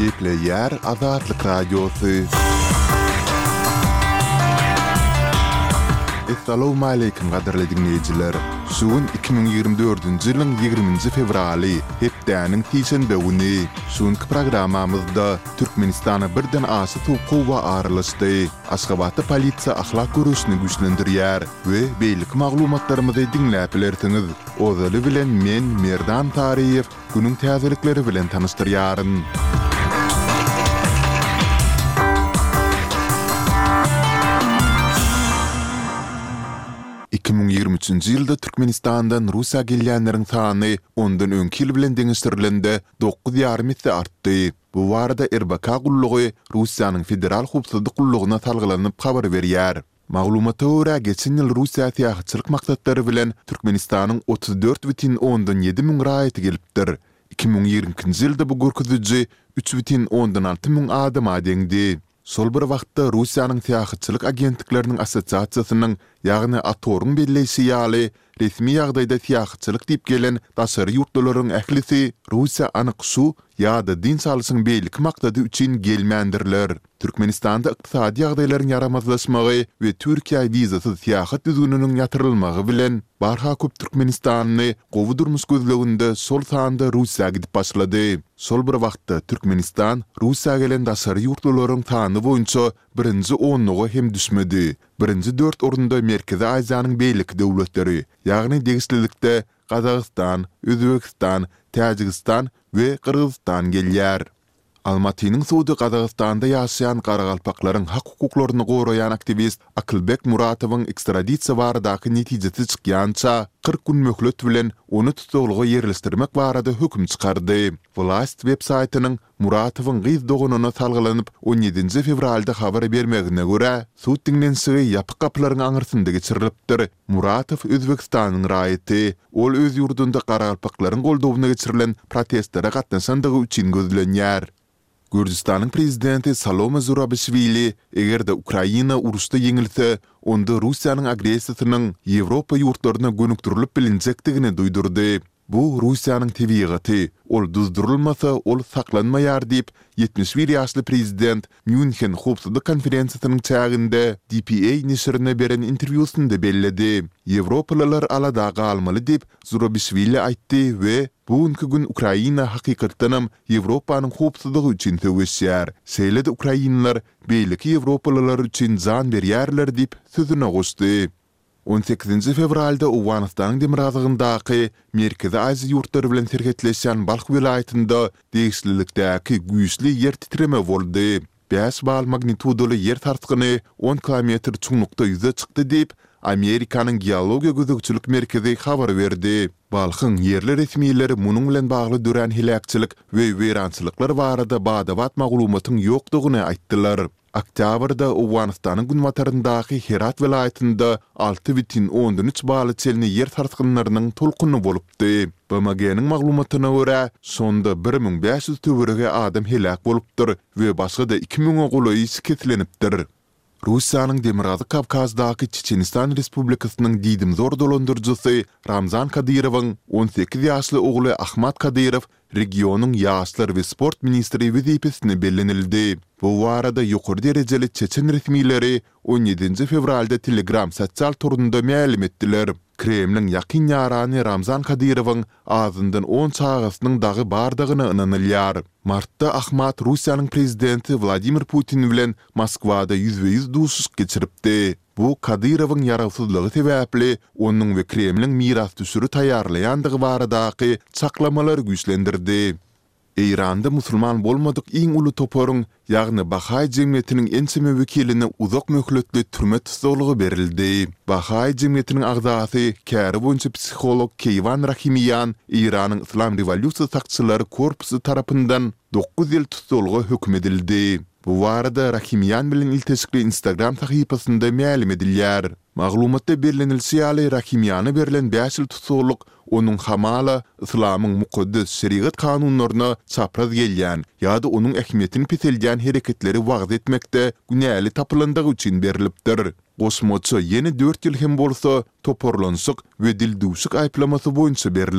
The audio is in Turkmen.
Gepleýär Azatlyk Radiosy. Essalawmaleýkim gadyrly diňleýjiler! Şu gün iki müň ýigrimi dördünji ýylyň ýigriminji fewraly, hepdäniň sişenbe güni. Şu günki programmamyzda Türkmenistana birden aşa sowuk howa aralaşdy. Aşgabatda polisiýa ahlak göreşini güýçlendirýär. we beýleki maglumatlarymyzy diňläp bilersiňiz. Ozaly bilen men Merdan Taryýew günüň täzelikleri bilen tanyşdyrýaryn. Iki müň ýigrimi üçünji ýylda Türkmenistandan Russiýa gelýänleriň sany ondan öňki ýyl bilen deňeşdirilende dokuz ýarym esse artdy. Bu barada RBK gullugy Russiýanyň Federal howpsuzlyk gullugyna salgylanyp habar berýär. Maglumata görä, geçen ýyl Russiýa syýahatçylyk maksatlary bilen Türkmenistanyň otuz dört bütin ondan ýedi müň raýaty gelipdir. Iki müň ýigrimi ikinji ýylda bu görkeziji üç bütin ondan alty müň adama deňdi. Şol bir wagtda, Russiýanyň Syýahatçylyk agentlikleriniň assosiasiýasynyň, ýagny ATOR-yň belleýşi ýaly, resmi ýagdaýda syýahatçylyk diýip gelen daşary ýurtlularyň ählisi Russiýa anyk şu ýa-da dynç alyşyň beýleki maksady üçin gelmändirler. Türkmenistanda ykdysady ýagdaýlaryň ýaramazlaşmagy we Türkiýä wizasyz syýahat düzgüniniň ýatyrylmagy bilen, barha köp türkmenistanly gowy durmuş gözleginde, şol sanda Russiýa gidip başlady. Şol bir wagtda, Türkmenistan Russiýa gelen daşary ýurtlularyň sany boýunça birinji onluga hem düşmedi. Birinji dört orunda Merkezi Aziýanyň beýleki döwletleri, ýagny degişlilikde Gazagystan, Özbegistan, Täjigistan we Gyrgyzystan gelýär. Almatynyň sudy Gazagystanda ýaşaýan garagalpaklaryň hak-hukuklaryny goraýan aktiwist Akylbek Muratowyň ekstradisiýa baradaky netijesi çykýança kyrk gün möhlet bilen ony tussaglyga ýerleşdirmek barada höküm çykardy. Wlaýst websaýtynyň Muratowyň gyz doganyna salgylanyp on ýedinji fewralda habar bermegine görä, sud diňlenişigi ýapyk gapylaryň aňyrsynda geçirilipdir, Muratow Özbegistanyň raýaty, Ol öz ýurdunda garalpaklaryň goldawyna geçirilen protestlere gatnaşandygy üçin gözlenýär. Gürjüstanyň prezidenti Salome Zurabişwili, eger-de Ukraina uruşda ýeňilse, onda Russiýanyň agressiýasynyň Ýewropa ýurtlaryna gönükdirilip bilinjekdigini duýdurdy. Bu, Russiýanyň tebigaty, ol duzdurylmasa, ol saklanmaýar diýip, ýetmiş bir ýaşly prezident Mýunhen howpsuzlyk konferensiýasynyň çäginde dpa neşirine beren interwýusynda belledi. Ýewropalylar alada galmaly diýip, Zurabişwili aýtdy we Bu günki gün Ukraina hakykatdanam Ýewropanyň howpsuzlygy üçin söweşýär, şeýle-de ukrainler beýleki ýewropalylar üçin jan berýärler diýip, sözüne goşdy. On sekizinji fewralda Owganystanyň demirgazygyndaky Merkezi Aziýa ýurtlary bilen serhetleşýän Balh welaýatynda degişlilikdäki güýçli ýer titreme boldy. Bäş bal magnitudaly ýer sarsgyny on kilometr çuňlukda ýüze çykdy diýip, Amerikanyň Geologiýa gözegçilik merkezi habar berdi. Balhyň ýerli resmileri munuň bilen bagly dörän heläkçilik we weýrançylyklar barada bada-bat maglumatyň ýokdugyny aýtdylar. Oktýabrda Owganystanyň günbataryndaky Herat welaýatynda alty bütin ondan üç bala çenli ýer sarsgynlarynyň tolkuny bolupdy. BMG-niň maglumatyna görä, şonda bir müň bäş ýüz töweregi adam heläk bolupdyr we başga-da iki müňe golaýy şikeslenipdir. Russiýanyň Demirgazyk Kawkazdaky Çeçenistan Respublikasynyň diýdimzor dolandyryjysy Ramzan Kadyrowyň on sekiz ýaşly ogly Ahmat Kadyrow regionyň ýaşlar we sport ministri wezipesine bellenildi. Bu barada ýokary derejeli çeçen resmileri on ýedinji fewralda Telegram sosial torunda mälim etdiler. Kremliň ýakyn ýarany Ramzan Kadyrowyň azyndan on çagasynyň dagy bardygyna ynanylýar. Martda Ahmad Russiýanyň prezidenti Wladimir Putin bilen Moskwada ýüzbe-ýüz duşuşyk geçiripdi. Bu Kadyrowyň ýarawsyzlygy sebäpli onuň we Kremliň mirasdüşüri taýýarlaýandygy baradaky çaklamalary güýçlendirdi. Eýranda musulman bolmadyk iň uly toparyň, ýagny bahaý jemgyýetiniň ençeme wekiline uzak möhletli türme tussaglygy berildi. Bahaý jemgyýetiniň agzasy, käri boýunça psiholog Keýwan Rahimiýan Eýranyň Yslam rewolýusiýasy sakçylary korpusy tarapyndan dokuz ýyl tussaglyga höküm edildi. Bu barada Rahimýan bilen ilteşikli Instagram sahypasynda mälim edilýär. Maglumatda bellenilişi ýaly, Rahimýana berlen bäş ýyl tussaglyk onuň hamala yslamyň mukaddes şerigat kanunlaryna çapraz gelýän ýa-da onuň ähmiýetini peseldýän hereketleri wagyz etmekde günäli tapylandygy üçin berlipdir. Goşmaça ýene dört ýyl hem bolsa toparlanyşyk we dildüwşük aýyplamasy boýunça berlipdir.